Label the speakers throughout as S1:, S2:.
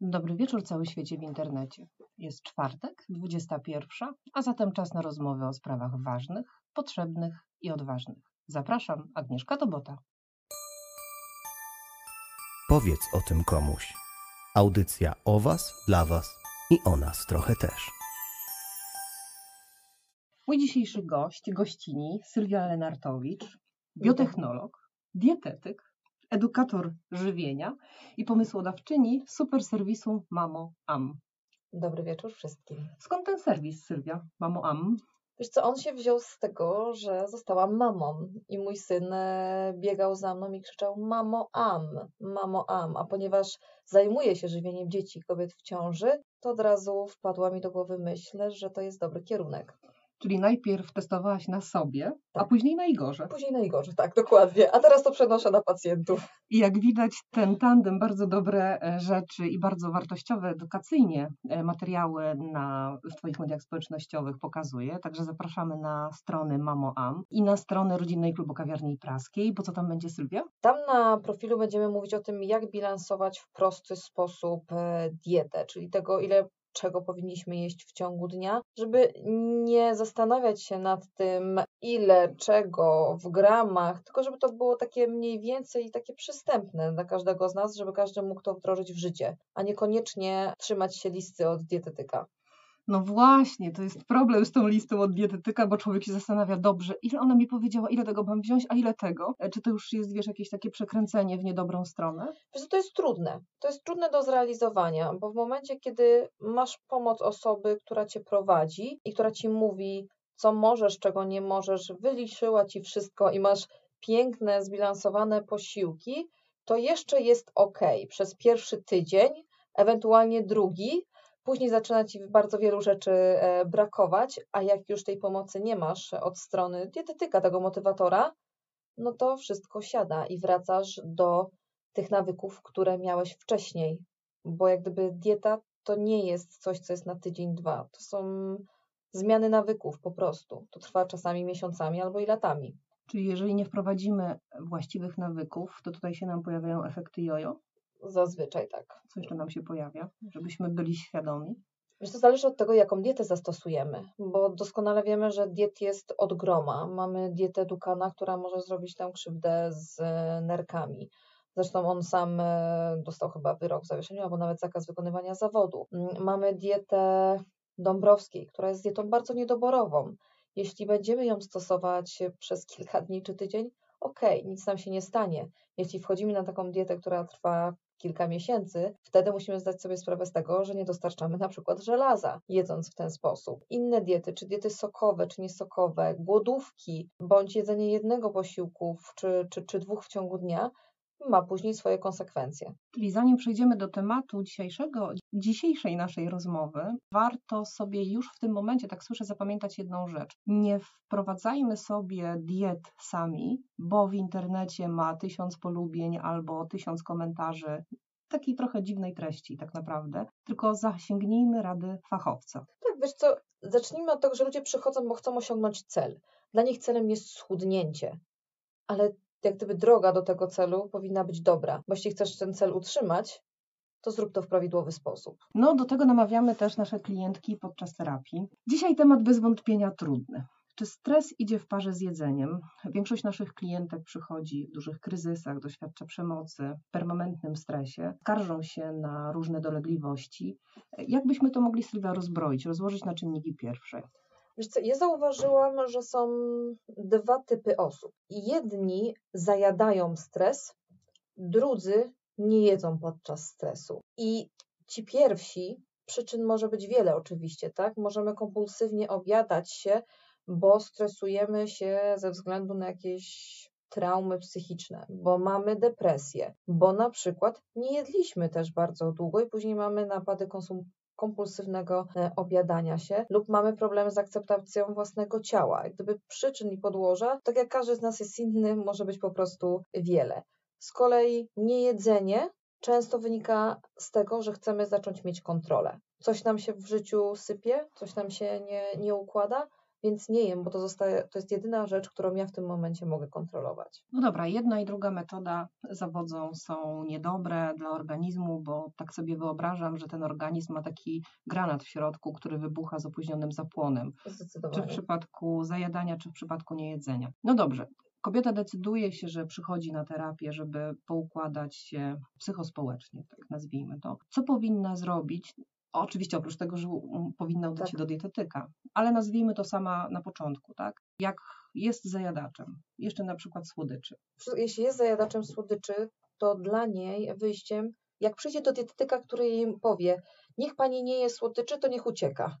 S1: Dobry wieczór cały świecie w internecie. Jest czwartek, 21, a zatem czas na rozmowę o sprawach ważnych, potrzebnych i odważnych. Zapraszam, Agnieszka Tobota.
S2: Powiedz o tym komuś. Audycja o Was, dla Was i o nas trochę też.
S1: Mój dzisiejszy gość, gościni Sylwia Lenartowicz, biotechnolog, dietetyk, edukator żywienia i pomysłodawczyni super serwisu Mamo Am.
S3: Dobry wieczór wszystkim.
S1: Skąd ten serwis, Sylwia? Mamo Am?
S3: Wiesz co, on się wziął z tego, że zostałam mamą i mój syn e, biegał za mną i krzyczał mamo am, mamo am, a ponieważ zajmuję się żywieniem dzieci, kobiet w ciąży, to od razu wpadła mi do głowy myśl, że to jest dobry kierunek.
S1: Czyli najpierw testowałaś na sobie, a
S3: Tak.
S1: później na Igorze.
S3: Później najgorzej, tak, dokładnie. A teraz to przenoszę na pacjentów.
S1: I jak widać, ten tandem bardzo dobre e, rzeczy i bardzo wartościowe edukacyjnie e, materiały na, w Twoich mediach społecznościowych pokazuje. Także zapraszamy na stronę Mamo Am i na stronę Rodzinnej Klubu Kawiarni Praskiej. Bo co tam będzie, Sylwia?
S3: Tam na profilu będziemy mówić o tym, jak bilansować w prosty sposób e, dietę, czyli tego, ile czego powinniśmy jeść w ciągu dnia, żeby nie zastanawiać się nad tym, ile czego w gramach, tylko żeby to było takie mniej więcej takie przystępne dla każdego z nas, żeby każdy mógł to wdrożyć w życie, a niekoniecznie trzymać się listy od dietetyka.
S1: No właśnie, to jest problem z tą listą od dietetyka, bo człowiek się zastanawia, dobrze, ile ona mi powiedziała, ile tego mam wziąć, a ile tego? E, Czy to już jest, wiesz, jakieś takie przekręcenie w niedobrą stronę?
S3: Wiesz, to jest trudne. To jest trudne do zrealizowania, bo w momencie, kiedy masz pomoc osoby, która cię prowadzi i która ci mówi, co możesz, czego nie możesz, wyliczyła ci wszystko i masz piękne, zbilansowane posiłki, to jeszcze jest ok przez pierwszy tydzień, ewentualnie drugi. Później zaczyna ci bardzo wielu rzeczy e, brakować, a jak już tej pomocy nie masz od strony dietetyka, tego motywatora, no to wszystko siada i wracasz do tych nawyków, które miałeś wcześniej. Bo jak gdyby dieta to nie jest coś, co jest na tydzień, dwa. To są zmiany nawyków po prostu. To trwa czasami miesiącami albo i latami.
S1: Czyli jeżeli nie wprowadzimy właściwych nawyków, to tutaj się nam pojawiają efekty jojo?
S3: Zazwyczaj tak.
S1: Co jeszcze nam się pojawia, żebyśmy byli świadomi?
S3: Wiesz, to zależy od tego, jaką dietę zastosujemy, bo doskonale wiemy, że diet jest od groma. Mamy dietę Dukana, która może zrobić nam krzywdę z e, nerkami. Zresztą on sam e, dostał chyba wyrok w zawieszeniu, albo nawet zakaz wykonywania zawodu. Mm, Mamy dietę Dąbrowskiej, która jest dietą bardzo niedoborową. Jeśli będziemy ją stosować przez kilka dni czy tydzień, okej, nic nam się nie stanie. Jeśli wchodzimy na taką dietę, która trwa kilka miesięcy, wtedy musimy zdać sobie sprawę z tego, że nie dostarczamy na przykład żelaza, jedząc w ten sposób. Inne diety, czy diety sokowe, czy niesokowe, głodówki, bądź jedzenie jednego posiłku czy, czy, czy dwóch w ciągu dnia, ma później swoje konsekwencje.
S1: Czyli zanim przejdziemy do tematu dzisiejszego, dzisiejszej naszej rozmowy, warto sobie już w tym momencie, tak słyszę, zapamiętać jedną rzecz. Nie wprowadzajmy sobie diet sami, bo w internecie ma tysiąc polubień albo tysiąc komentarzy takiej trochę dziwnej treści tak naprawdę, tylko zasięgnijmy rady fachowca.
S3: Tak, wiesz co, zacznijmy od tego, że ludzie przychodzą, bo chcą osiągnąć cel. Dla nich celem jest schudnięcie, ale jak gdyby droga do tego celu powinna być dobra, bo jeśli chcesz ten cel utrzymać, to zrób to w prawidłowy sposób.
S1: No, do tego namawiamy też nasze klientki podczas terapii. Dzisiaj temat bez wątpienia trudny. Czy stres idzie w parze z jedzeniem? Większość naszych klientek przychodzi w dużych kryzysach, doświadcza przemocy, w permanentnym stresie, skarżą się na różne dolegliwości. Jak byśmy to mogli, Sylwia, rozbroić, rozłożyć na czynniki pierwsze?
S3: Wiesz co, ja zauważyłam, że są dwa typy osób. Jedni zajadają stres, drudzy nie jedzą podczas stresu. I ci pierwsi, przyczyn może być wiele oczywiście, tak? Możemy kompulsywnie objadać się, bo stresujemy się ze względu na jakieś traumy psychiczne, bo mamy depresję, bo na przykład nie jedliśmy też bardzo długo i później mamy napady konsum kompulsywnego e, objadania się lub mamy problemy z akceptacją własnego ciała. Jak Gdyby przyczyn i podłoża, tak jak każdy z nas jest inny, może być po prostu wiele. Z kolei niejedzenie często wynika z tego, że chcemy zacząć mieć kontrolę. Coś nam się w życiu sypie, coś nam się nie, nie układa, więc nie jem, bo to, zostaje, to jest jedyna rzecz, którą ja w tym momencie mogę kontrolować.
S1: No dobra, jedna i druga metoda zawodzą są niedobre dla organizmu, bo tak sobie wyobrażam, że ten organizm ma taki granat w środku, który wybucha z opóźnionym zapłonem.
S3: Zdecydowanie.
S1: Czy w przypadku zajadania, czy w przypadku niejedzenia. No dobrze, kobieta decyduje się, że przychodzi na terapię, żeby poukładać się psychospołecznie, tak nazwijmy to. Co powinna zrobić? Oczywiście oprócz tego, że powinna udać
S3: Tak.
S1: się do dietetyka, ale nazwijmy to sama na początku, tak? Jak jest zajadaczem, jeszcze na przykład słodyczy.
S3: Jeśli jest zajadaczem słodyczy, to dla niej wyjściem, jak przyjdzie do dietetyka, który jej powie, niech pani nie je słodyczy, to niech ucieka,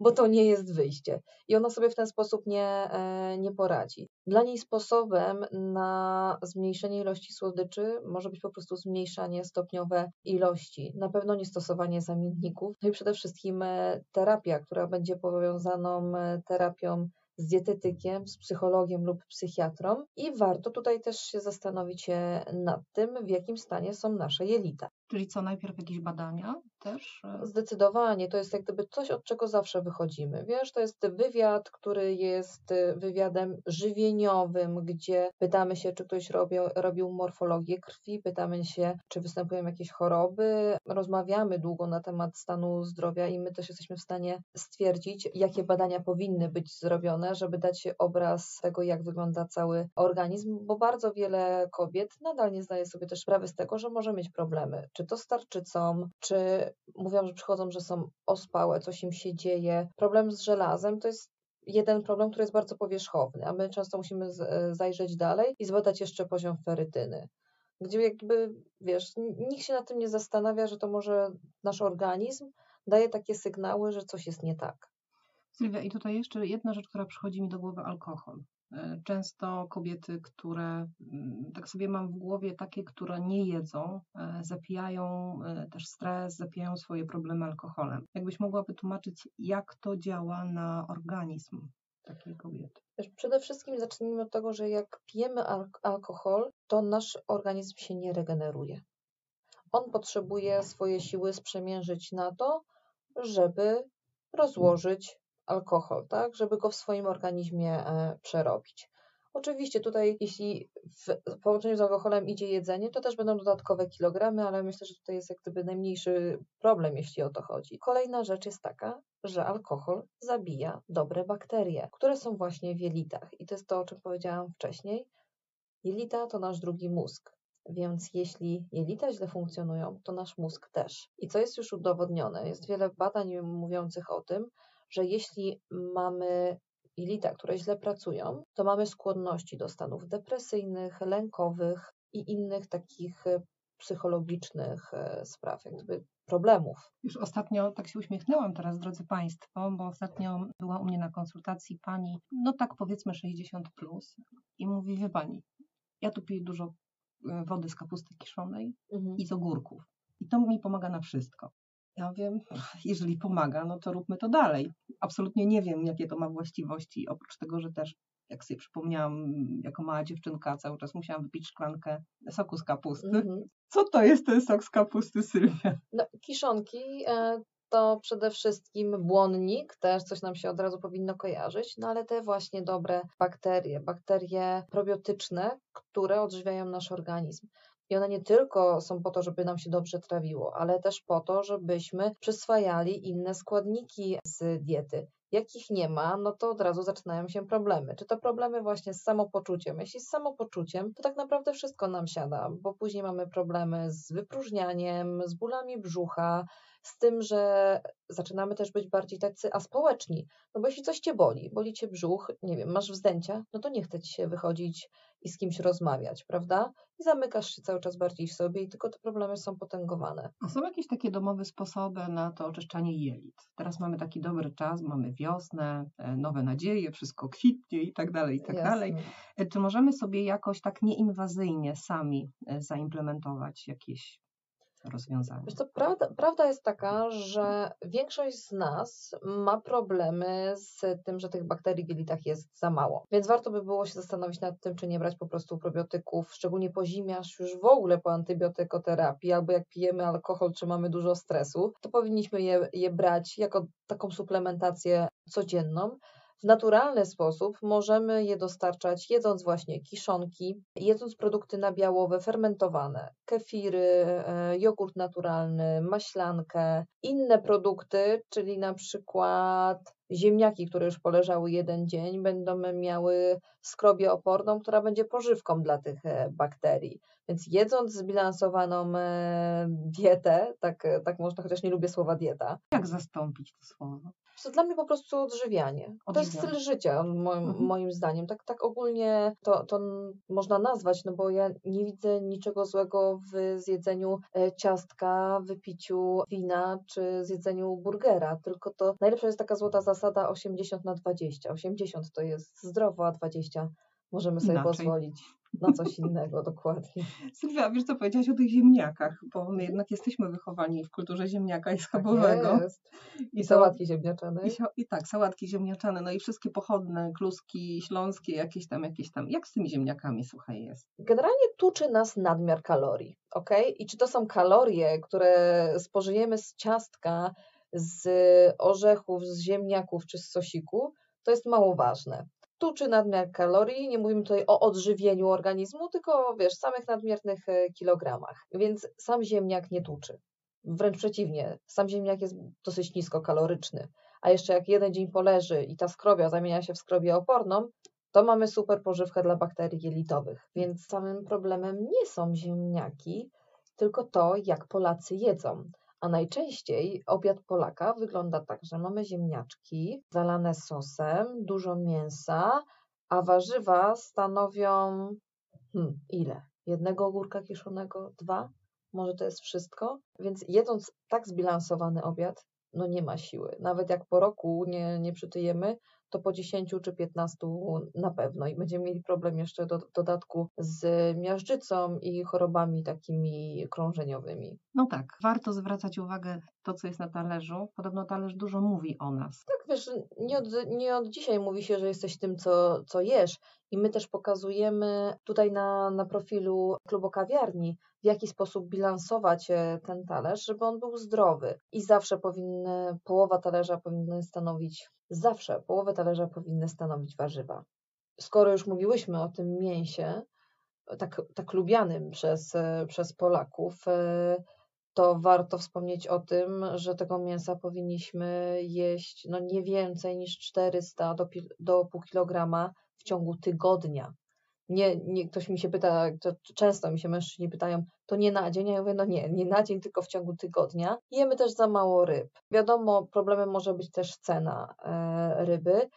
S3: bo to nie jest wyjście. I ona sobie w ten sposób nie, e, nie poradzi. Dla niej sposobem na zmniejszenie ilości słodyczy może być po prostu zmniejszanie stopniowe ilości. Na pewno nie stosowanie zamienników. No i przede wszystkim e, terapia, która będzie powiązaną e, terapią z dietetykiem, z psychologiem lub psychiatrą i warto tutaj też się zastanowić się nad tym, w jakim stanie są nasze jelita.
S1: Czyli co, najpierw jakieś badania też?
S3: Zdecydowanie, to jest jak gdyby coś, od czego zawsze wychodzimy. Wiesz, to jest wywiad, który jest y, wywiadem żywieniowym, gdzie pytamy się, czy ktoś robił, robił morfologię krwi, pytamy się, czy występują jakieś choroby, rozmawiamy długo na temat stanu zdrowia i my też jesteśmy w stanie stwierdzić, jakie badania powinny być zrobione, żeby dać obraz tego, jak wygląda cały organizm, bo bardzo wiele kobiet nadal nie zdaje sobie też sprawy z tego, że może mieć problemy, czy to z tarczycą, czy mówią, że przychodzą, że są ospałe, coś im się dzieje. Problem z żelazem to jest jeden problem, który jest bardzo powierzchowny, a my często musimy e, zajrzeć dalej i zbadać jeszcze poziom ferytyny. Gdzie jakby, wiesz, nikt się nad tym nie zastanawia, że to może nasz organizm daje takie sygnały, że coś jest nie tak.
S1: Sylwia, i tutaj jeszcze jedna rzecz, która przychodzi mi do głowy, alkohol. E, Często kobiety, które, mm, tak sobie mam w głowie, takie, które nie jedzą, e, zapijają e, też stres, zapijają swoje problemy alkoholem. Jakbyś mogła wytłumaczyć, jak to działa na organizm takiej kobiety?
S3: Przede wszystkim zacznijmy od tego, że jak pijemy al alkohol, to nasz organizm się nie regeneruje. On potrzebuje swoje siły sprzemiężyć na to, żeby rozłożyć alkohol, tak, żeby go w swoim organizmie e, przerobić. Oczywiście tutaj, jeśli w połączeniu z alkoholem idzie jedzenie, to też będą dodatkowe kilogramy, ale myślę, że tutaj jest jak gdyby najmniejszy problem, jeśli o to chodzi. Kolejna rzecz jest taka, że alkohol zabija dobre bakterie, które są właśnie w jelitach. I to jest to, o czym powiedziałam wcześniej. Jelita to nasz drugi mózg. Więc jeśli jelita źle funkcjonują, to nasz mózg też. I co jest już udowodnione, jest wiele badań mówiących o tym, że jeśli mamy jelita, które źle pracują, to mamy skłonności do stanów depresyjnych, lękowych i innych takich e, psychologicznych e, spraw, jak gdyby problemów.
S1: Już ostatnio tak się uśmiechnęłam teraz, drodzy Państwo, bo ostatnio była u mnie na konsultacji pani, no tak powiedzmy 60 plus i mówi, wie Pani, ja tu piję dużo e, wody z kapusty kiszonej
S3: Mhm.
S1: i z ogórków i to mi pomaga na wszystko. Ja wiem, jeżeli pomaga, no to róbmy to dalej. Absolutnie nie wiem, jakie to ma właściwości, oprócz tego, że też, jak sobie przypomniałam, jako mała dziewczynka cały czas musiałam wypić szklankę soku z kapusty.
S3: Mhm.
S1: Co to jest ten sok z kapusty, Sylwia?
S3: No, kiszonki e, to przede wszystkim błonnik, też coś nam się od razu powinno kojarzyć, no ale te właśnie dobre bakterie, bakterie probiotyczne, które odżywiają nasz organizm. I one nie tylko są po to, żeby nam się dobrze trawiło, ale też po to, żebyśmy przyswajali inne składniki z diety. Jak ich nie ma, no to od razu zaczynają się problemy. Czy to problemy właśnie z samopoczuciem? Jeśli z samopoczuciem, to tak naprawdę wszystko nam siada, bo później mamy problemy z wypróżnianiem, z bólami brzucha, z tym, że zaczynamy też być bardziej tacy aspołeczni. No bo jeśli coś cię boli, boli cię brzuch, nie wiem, masz wzdęcia, no to nie chce ci się wychodzić i z kimś rozmawiać, prawda? I zamykasz się cały czas bardziej w sobie i tylko te problemy są potęgowane.
S1: A są jakieś takie domowe sposoby na to oczyszczanie jelit? Teraz mamy taki dobry czas, mamy wiosnę, e, nowe nadzieje, wszystko kwitnie i tak dalej, i tak dalej.
S3: Jasne.
S1: E, Czy możemy sobie jakoś tak nieinwazyjnie sami e, zaimplementować jakieś rozwiązania?
S3: Wiesz prawda, prawda jest taka, że większość z nas ma problemy z tym, że tych bakterii w jelitach jest za mało. Więc warto by było się zastanowić nad tym, czy nie brać po prostu probiotyków, szczególnie po zimie, już w ogóle po antybiotykoterapii, albo jak pijemy alkohol, czy mamy dużo stresu, to powinniśmy je, je brać jako taką suplementację codzienną. W naturalny sposób możemy je dostarczać jedząc właśnie kiszonki, jedząc produkty nabiałowe, fermentowane, kefiry, e, jogurt naturalny, maślankę, inne produkty, czyli na przykład ziemniaki, które już poleżały jeden dzień, będą miały skrobię oporną, która będzie pożywką dla tych e, bakterii. Więc jedząc zbilansowaną e, dietę, tak, tak można, chociaż nie lubię słowa dieta.
S1: Jak zastąpić to słowo?
S3: To dla mnie po prostu odżywianie. To jest styl życia, moim, mhm. moim zdaniem. Tak, tak ogólnie to, to można nazwać, no bo ja nie widzę niczego złego w zjedzeniu e, ciastka, wypiciu wina czy zjedzeniu burgera, tylko to najlepsza jest taka złota zasada 80 na 20. 80 to jest zdrowo, a 20 możemy sobie Inaczej. pozwolić na coś innego, dokładnie.
S1: Sylwia, wiesz co powiedziałaś o tych ziemniakach, bo my jednak jesteśmy wychowani w kulturze ziemniaka i schabowego. Tak
S3: jest. I, I sałatki ziemniaczane.
S1: I, I, tak, sałatki ziemniaczane, no i wszystkie pochodne, kluski śląskie, jakieś tam, jakieś tam. Jak z tymi ziemniakami, słuchaj, jest?
S3: Generalnie tuczy nas nadmiar kalorii, ok? I czy to są kalorie, które spożyjemy z ciastka, z orzechów, z ziemniaków czy z sosiku, to jest mało ważne tuczy nadmiar kalorii, nie mówimy tutaj o odżywieniu organizmu, tylko wiesz, samych nadmiernych e, kilogramach. Więc sam ziemniak nie tuczy. Wręcz przeciwnie, sam ziemniak jest dosyć niskokaloryczny. A jeszcze jak jeden dzień poleży i ta skrobia zamienia się w skrobię oporną, to mamy super pożywkę dla bakterii jelitowych. Więc samym problemem nie są ziemniaki, tylko to, jak Polacy jedzą. A najczęściej obiad Polaka wygląda tak, że mamy ziemniaczki zalane sosem, dużo mięsa, a warzywa stanowią hmm, ile? Jednego ogórka kiszonego? Dwa? Może to jest wszystko? Więc jedząc tak zbilansowany obiad, no nie ma siły. Nawet jak po roku nie, nie przytyjemy, to po 10 czy 15 na pewno i będziemy mieli problem jeszcze do dodatku z miażdżycą i chorobami takimi krążeniowymi.
S1: No tak, warto zwracać uwagę to, co jest na talerzu. Podobno talerz dużo mówi o nas.
S3: Tak, wiesz, nie od, nie od dzisiaj mówi się, że jesteś tym, co, co jesz. I my też pokazujemy tutaj na, na profilu klubu kawiarni, w jaki sposób bilansować e, ten talerz, żeby on był zdrowy. I zawsze powinny, połowa talerza powinny stanowić, zawsze połowę talerza powinny stanowić warzywa. Skoro już mówiłyśmy o tym mięsie, tak, tak lubianym przez, e, przez Polaków, e, to warto wspomnieć o tym, że tego mięsa powinniśmy jeść no nie więcej niż 400 do, do pół kilograma w ciągu tygodnia. Nie, nie, ktoś mi się pyta, to często mi się mężczyźni pytają, to nie na dzień? Ja mówię, no nie, nie na dzień, tylko w ciągu tygodnia. Jemy też za mało ryb. Wiadomo, problemem może być też cena e, ryby,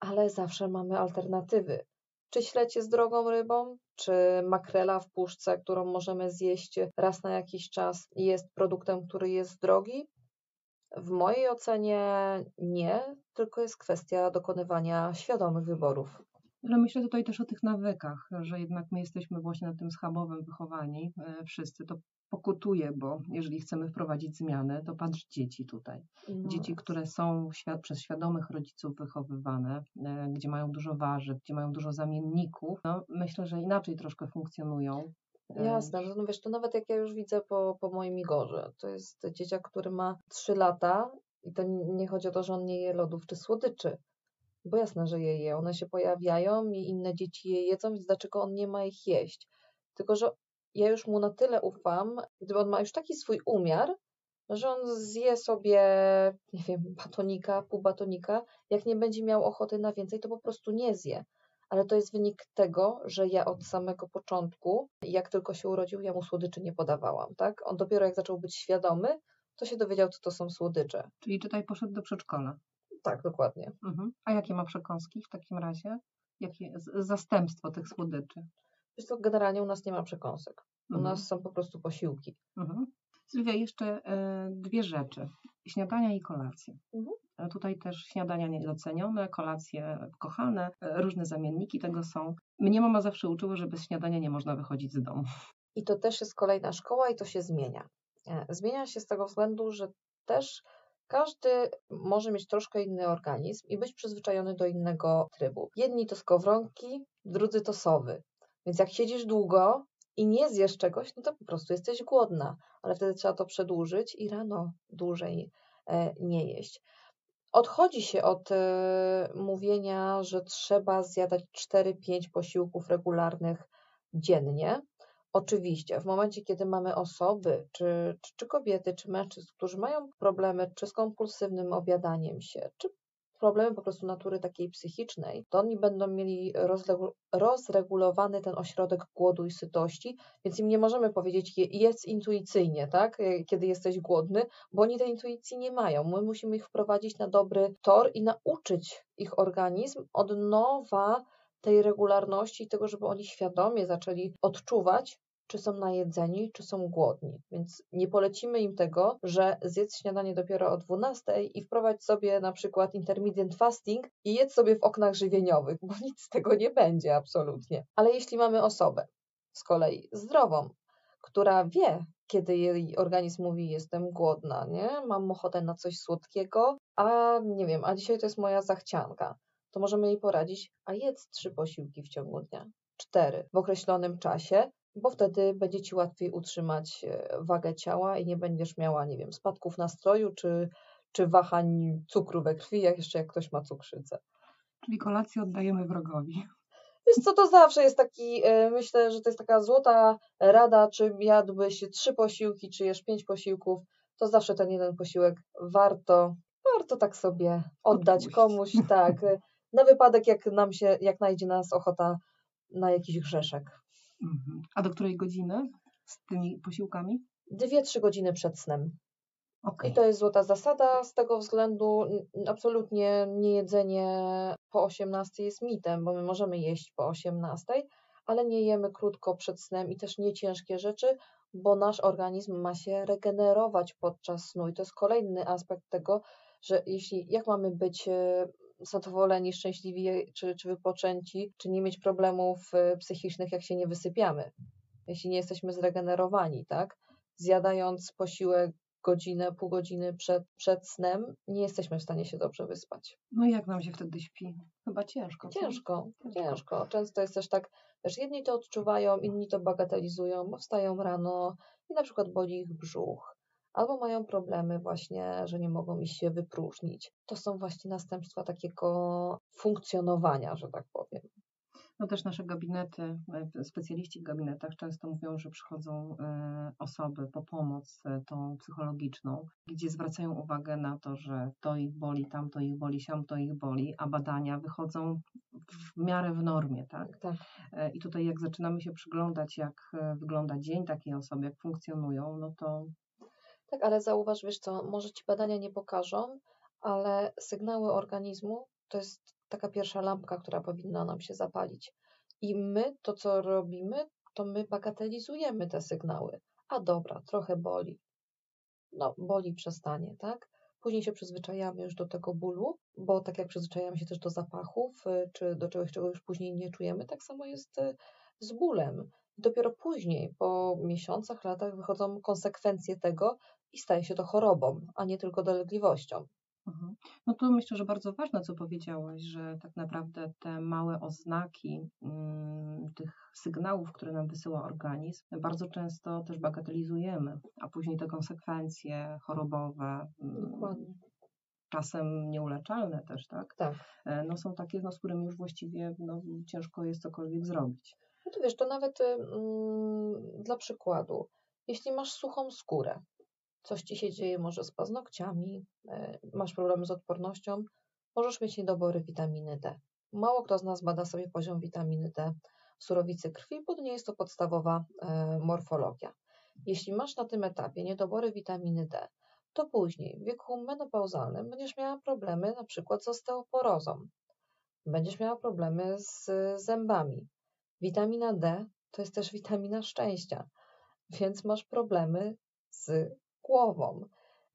S3: ale zawsze mamy alternatywy. Czy śledź jest drogą rybą, czy makrela w puszce, którą możemy zjeść raz na jakiś czas, jest produktem, który jest drogi? W mojej ocenie nie, tylko jest kwestia dokonywania świadomych wyborów.
S1: Ale myślę tutaj też o tych nawykach, że jednak my jesteśmy właśnie na tym schabowym wychowani e, wszyscy. To pokutuje, bo jeżeli chcemy wprowadzić zmiany, to patrz dzieci tutaj. No. Dzieci, które są świat, przez świadomych rodziców wychowywane, e, gdzie mają dużo warzyw, gdzie mają dużo zamienników, no myślę, że inaczej troszkę funkcjonują.
S3: E, Jasne, no wiesz, to nawet jak ja już widzę po, po moim Igorze, to jest dzieciak, który ma 3 lata i to nie chodzi o to, że on nie je lodów czy słodyczy, bo jasne, że je je, one się pojawiają i inne dzieci je jedzą, więc dlaczego on nie ma ich jeść? Tylko, że ja już mu na tyle ufam, gdyby on ma już taki swój umiar, że on zje sobie, nie wiem, batonika, pół batonika, jak nie będzie miał ochoty na więcej, to po prostu nie zje. Ale to jest wynik tego, że ja od samego początku, jak tylko się urodził, ja mu słodyczy nie podawałam, tak? On dopiero jak zaczął być świadomy, to się dowiedział, co to są słodycze.
S1: Czyli tutaj poszedł do przedszkola.
S3: Tak, dokładnie.
S1: Mhm. A jakie ma przekąski w takim razie? Jakie zastępstwo tych słodyczy?
S3: Wiesz co, generalnie u nas nie ma przekąsek. U mhm. nas są po prostu posiłki.
S1: Mhm. Sylwia, jeszcze y, dwie rzeczy. Śniadania i kolacje. Mhm. E, tutaj też śniadania niedocenione, kolacje kochane, e, różne zamienniki tego są. Mnie mama zawsze uczyła, że bez śniadania nie można wychodzić z domu.
S3: I to też jest kolejna szkoła i to się zmienia. Zmienia się z tego względu, że też każdy może mieć troszkę inny organizm i być przyzwyczajony do innego trybu. Jedni to skowronki, drudzy to sowy. Więc jak siedzisz długo i nie zjesz czegoś, no to po prostu jesteś głodna, ale wtedy trzeba to przedłużyć i rano dłużej e, nie jeść. Odchodzi się od e, mówienia, że trzeba zjadać 4-5 posiłków regularnych dziennie. Oczywiście, w momencie, kiedy mamy osoby, czy, czy, czy kobiety, czy mężczyzn, którzy mają problemy czy z kompulsywnym obiadaniem się, czy problemy po prostu natury takiej psychicznej, to oni będą mieli rozregulowany ten ośrodek głodu i sytości, więc im nie możemy powiedzieć jedz intuicyjnie, tak, kiedy jesteś głodny, bo oni tej intuicji nie mają. My musimy ich wprowadzić na dobry tor i nauczyć ich organizm od nowa tej regularności i tego, żeby oni świadomie zaczęli odczuwać, czy są najedzeni, czy są głodni. Więc nie polecimy im tego, że zjedz śniadanie dopiero o 12 i wprowadź sobie na przykład intermittent fasting i jedz sobie w oknach żywieniowych, bo nic z tego nie będzie absolutnie. Ale jeśli mamy osobę z kolei zdrową, która wie, kiedy jej organizm mówi jestem głodna, nie? Mam ochotę na coś słodkiego, a nie wiem, a dzisiaj to jest moja zachcianka, to możemy jej poradzić, a jedz trzy posiłki w ciągu dnia, cztery w określonym czasie, bo wtedy będzie ci łatwiej utrzymać e, wagę ciała i nie będziesz miała, nie wiem, spadków nastroju czy, czy wahań cukru we krwi, jak jeszcze jak ktoś ma cukrzycę.
S1: Czyli kolację oddajemy wrogowi.
S3: Wiesz co, to zawsze jest taki, e, myślę, że to jest taka złota rada, czy jadłbyś trzy posiłki, czy jesz pięć posiłków, to zawsze ten jeden posiłek warto, warto tak sobie oddać Odpuść. komuś, tak, na wypadek jak nam się, jak najdzie nas ochota na jakiś grzeszek.
S1: Mhm. A do której godziny z tymi posiłkami?
S3: Dwie, trzy godziny przed snem.
S1: Okay.
S3: I to jest złota zasada. Z tego względu absolutnie niejedzenie po 18 jest mitem, bo my możemy jeść po 18, ale nie jemy krótko przed snem i też nie ciężkie rzeczy, bo nasz organizm ma się regenerować podczas snu. I to jest kolejny aspekt tego, że jeśli jak mamy być e, zadowoleni, szczęśliwi czy, czy wypoczęci, czy nie mieć problemów e, psychicznych, jak się nie wysypiamy, jeśli nie jesteśmy zregenerowani, tak? Zjadając posiłek godzinę, pół godziny przed, przed snem, nie jesteśmy w stanie się dobrze wyspać.
S1: No i jak nam się wtedy śpi? Chyba ciężko.
S3: Ciężko, ciężko. ciężko. Często jest też tak, że jedni to odczuwają, inni to bagatelizują, bo wstają rano i na przykład boli ich brzuch albo mają problemy właśnie, że nie mogą iść się wypróżnić. To są właśnie następstwa takiego funkcjonowania, że tak powiem.
S1: No też nasze gabinety, e, specjaliści w gabinetach często mówią, że przychodzą e, osoby po pomoc e, tą psychologiczną, gdzie zwracają uwagę na to, że to ich boli, tam to ich boli, siam to ich boli, a badania wychodzą w miarę w normie, tak?
S3: tak.
S1: I tutaj jak zaczynamy się przyglądać, jak wygląda dzień takiej osoby, jak funkcjonują, no to
S3: tak, ale zauważ, wiesz co, może ci badania nie pokażą, ale sygnały organizmu to jest taka pierwsza lampka, która powinna nam się zapalić. I my to, co robimy, to my bagatelizujemy te sygnały. A dobra, trochę boli. No, boli przestanie, tak? Później się przyzwyczajamy już do tego bólu, bo tak jak przyzwyczajamy się też do zapachów, y, czy do czegoś, czego już później nie czujemy, tak samo jest y, z bólem. Dopiero później, po miesiącach, latach wychodzą konsekwencje tego i staje się to chorobą, a nie tylko dolegliwością.
S1: Mhm. No to myślę, że bardzo ważne, co powiedziałaś, że tak naprawdę te małe oznaki mm, tych sygnałów, które nam wysyła organizm, bardzo często też bagatelizujemy, a później te konsekwencje chorobowe,
S3: mm, Dokładnie.
S1: czasem nieuleczalne też, tak?
S3: Tak.
S1: E, no są takie, no, z którymi już właściwie no, ciężko jest cokolwiek zrobić.
S3: No to wiesz, to nawet mm, dla przykładu, jeśli masz suchą skórę, coś ci się dzieje może z paznokciami, e, masz problemy z odpornością, możesz mieć niedobory witaminy D. Mało kto z nas bada sobie poziom witaminy D w surowicy krwi, bo nie jest to podstawowa e, morfologia. Jeśli masz na tym etapie niedobory witaminy D, to później w wieku menopauzalnym będziesz miała problemy na przykład z osteoporozą, będziesz miała problemy z zębami, Witamina D to jest też witamina szczęścia, więc masz problemy z głową.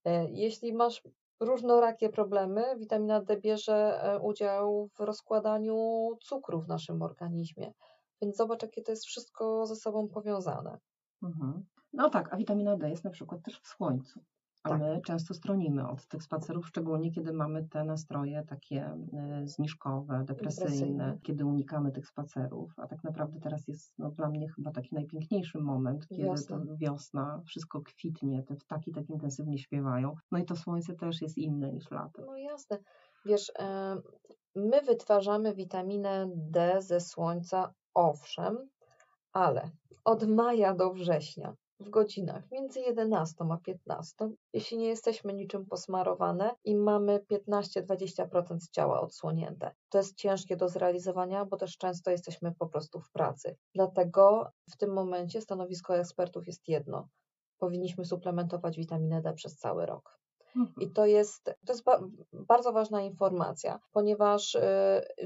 S3: E, jeśli masz różnorakie problemy, witamina D bierze e, udział w rozkładaniu cukru w naszym organizmie. Więc zobacz, jakie to jest wszystko ze sobą powiązane.
S1: Mhm. No tak, a witamina D jest na przykład też w słońcu. A
S3: Tak.
S1: my często stronimy od tych spacerów, szczególnie kiedy mamy te nastroje takie e, zniżkowe, depresyjne,
S3: Depresyjne.
S1: kiedy unikamy tych spacerów. A tak naprawdę teraz jest no, dla mnie chyba taki najpiękniejszy moment, kiedy
S3: Wiosna.
S1: wiosna, wszystko kwitnie, te ptaki tak intensywnie śpiewają. No i to słońce też jest inne niż latem.
S3: No jasne. Wiesz, em, my wytwarzamy witaminę D ze słońca, owszem, ale od maja do września w godzinach między 11 a 15, jeśli nie jesteśmy niczym posmarowane i mamy 15-20% ciała odsłonięte. To jest ciężkie do zrealizowania, bo też często jesteśmy po prostu w pracy. Dlatego w tym momencie stanowisko ekspertów jest jedno. Powinniśmy suplementować witaminę D przez cały rok.
S1: Mhm.
S3: I to jest, to jest ba bardzo ważna informacja, ponieważ y,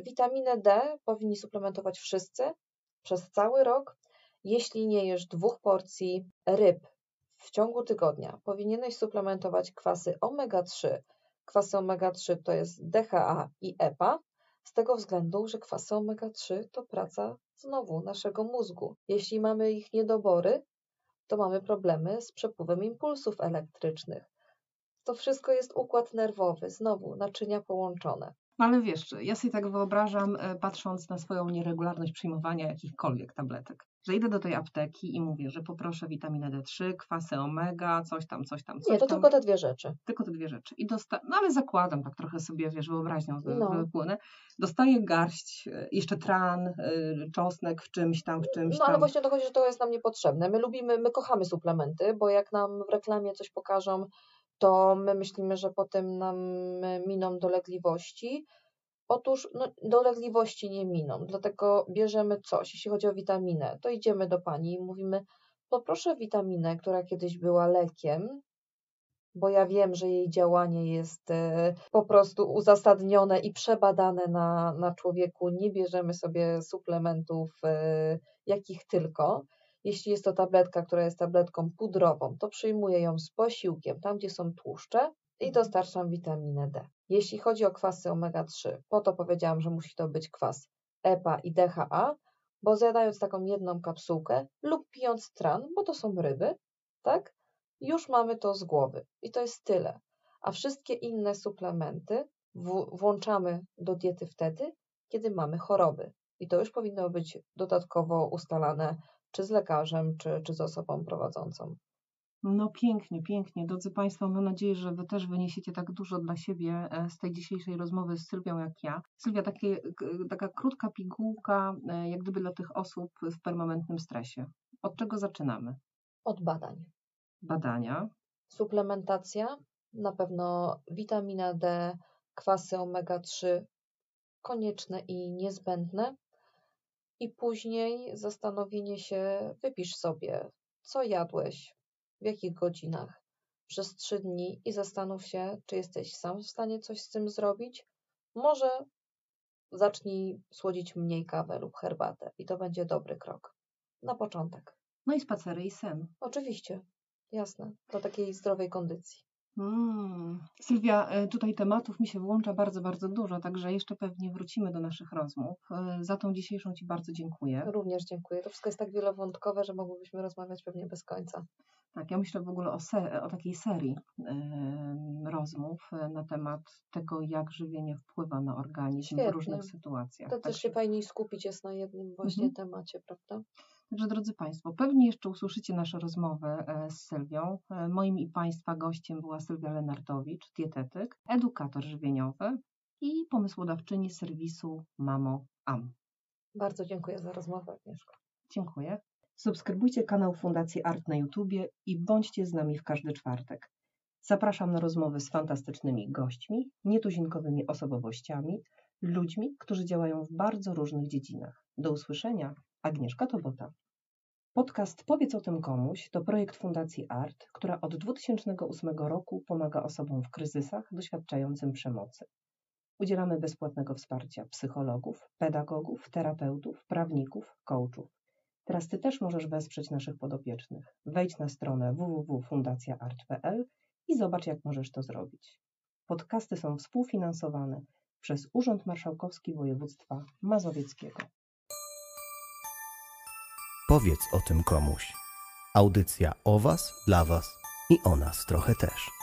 S3: witaminę D powinni suplementować wszyscy przez cały rok. Jeśli nie jesz dwóch porcji ryb w ciągu tygodnia, powinieneś suplementować kwasy omega-3. Kwasy omega-3 to jest DHA i EPA, z tego względu, że kwasy omega-3 to praca znowu naszego mózgu. Jeśli mamy ich niedobory, to mamy problemy z przepływem impulsów elektrycznych. To wszystko jest układ nerwowy, znowu naczynia połączone.
S1: Ale wiesz, ja sobie tak wyobrażam, e, patrząc na swoją nieregularność przyjmowania jakichkolwiek tabletek, że idę do tej apteki i mówię, że poproszę witaminę D3, kwasy omega, coś tam, coś tam, coś
S3: Nie, to
S1: tam.
S3: tylko te dwie rzeczy.
S1: tylko te dwie rzeczy. I dosta- no ale zakładam, tak trochę sobie, wiesz, wyobraźnią
S3: No.
S1: wypłynę. Dostaję garść, e, jeszcze tran, e, czosnek w czymś tam, w czymś
S3: No ale
S1: tam.
S3: właśnie o to chodzi, że to jest nam niepotrzebne. My lubimy, my kochamy suplementy, bo jak nam w reklamie coś pokażą, to my myślimy, że potem nam miną dolegliwości. Otóż no, dolegliwości nie miną, dlatego bierzemy coś. Jeśli chodzi o witaminę, to idziemy do pani i mówimy, poproszę witaminę, która kiedyś była lekiem, bo ja wiem, że jej działanie jest e, po prostu uzasadnione i przebadane na, na człowieku. Nie bierzemy sobie suplementów e, jakich tylko. Jeśli jest to tabletka, która jest tabletką pudrową, to przyjmuję ją z posiłkiem, tam gdzie są tłuszcze i dostarczam witaminę D. Jeśli chodzi o kwasy omega-3, po to powiedziałam, że musi to być kwas EPA i DHA, bo zjadając taką jedną kapsułkę lub pijąc tran, bo to są ryby, tak? Już mamy to z głowy i to jest tyle. A wszystkie inne suplementy włączamy do diety wtedy, kiedy mamy choroby. I to już powinno być dodatkowo ustalane czy z lekarzem, czy, czy z osobą prowadzącą.
S1: No pięknie, pięknie. Drodzy Państwo, mam nadzieję, że Wy też wyniesiecie tak dużo dla siebie e, z tej dzisiejszej rozmowy z Sylwią jak ja. Sylwia, takie, taka krótka pigułka, e, jak gdyby dla tych osób w permanentnym stresie. Od czego zaczynamy?
S3: Od badań.
S1: Badania.
S3: Suplementacja, na pewno witamina D, kwasy omega-3 konieczne i niezbędne. I później zastanowienie się, wypisz sobie, co jadłeś, w jakich godzinach przez trzy dni i zastanów się, czy jesteś sam w stanie coś z tym zrobić. Może zacznij słodzić mniej kawę lub herbatę i to będzie dobry krok. Na początek.
S1: No i spacery i sen.
S3: Oczywiście, jasne, do takiej zdrowej kondycji.
S1: Mm. Sylwia, e, tutaj tematów mi się włącza bardzo, bardzo dużo, także jeszcze pewnie wrócimy do naszych rozmów. E, Za tą dzisiejszą Ci bardzo dziękuję.
S3: Również dziękuję. To wszystko jest tak wielowątkowe, że mogłybyśmy rozmawiać pewnie bez końca.
S1: Tak, ja myślę w ogóle o, o takiej serii em, rozmów e, na temat tego, jak żywienie wpływa na organizm
S3: Świetnie.
S1: w różnych sytuacjach.
S3: To też
S1: Także-
S3: się fajniej skupić jest na jednym właśnie
S1: Mhm.
S3: temacie, prawda?
S1: Także drodzy Państwo, pewnie jeszcze usłyszycie nasze rozmowy e, z Sylwią. E, Moim i Państwa gościem była Sylwia Lenartowicz, dietetyk, edukator żywieniowy i pomysłodawczyni serwisu Mamo Am.
S3: Bardzo dziękuję za rozmowę, Agnieszko.
S1: Dziękuję. Subskrybujcie kanał Fundacji Art na YouTubie i bądźcie z nami w każdy czwartek. Zapraszam na rozmowy z fantastycznymi gośćmi, nietuzinkowymi osobowościami, ludźmi, którzy działają w bardzo różnych dziedzinach. Do usłyszenia, Agnieszka Tobota. Podcast Powiedz o tym komuś to projekt Fundacji Art, która od 2008 roku pomaga osobom w kryzysach doświadczającym przemocy. Udzielamy bezpłatnego wsparcia psychologów, pedagogów, terapeutów, prawników, coachów. Teraz Ty też możesz wesprzeć naszych podopiecznych. Wejdź na stronę www.fundacjaart.pl i zobacz, jak możesz to zrobić. Podcasty są współfinansowane przez Urząd Marszałkowski Województwa Mazowieckiego.
S2: Powiedz o tym komuś. Audycja o Was, dla Was i o nas trochę też.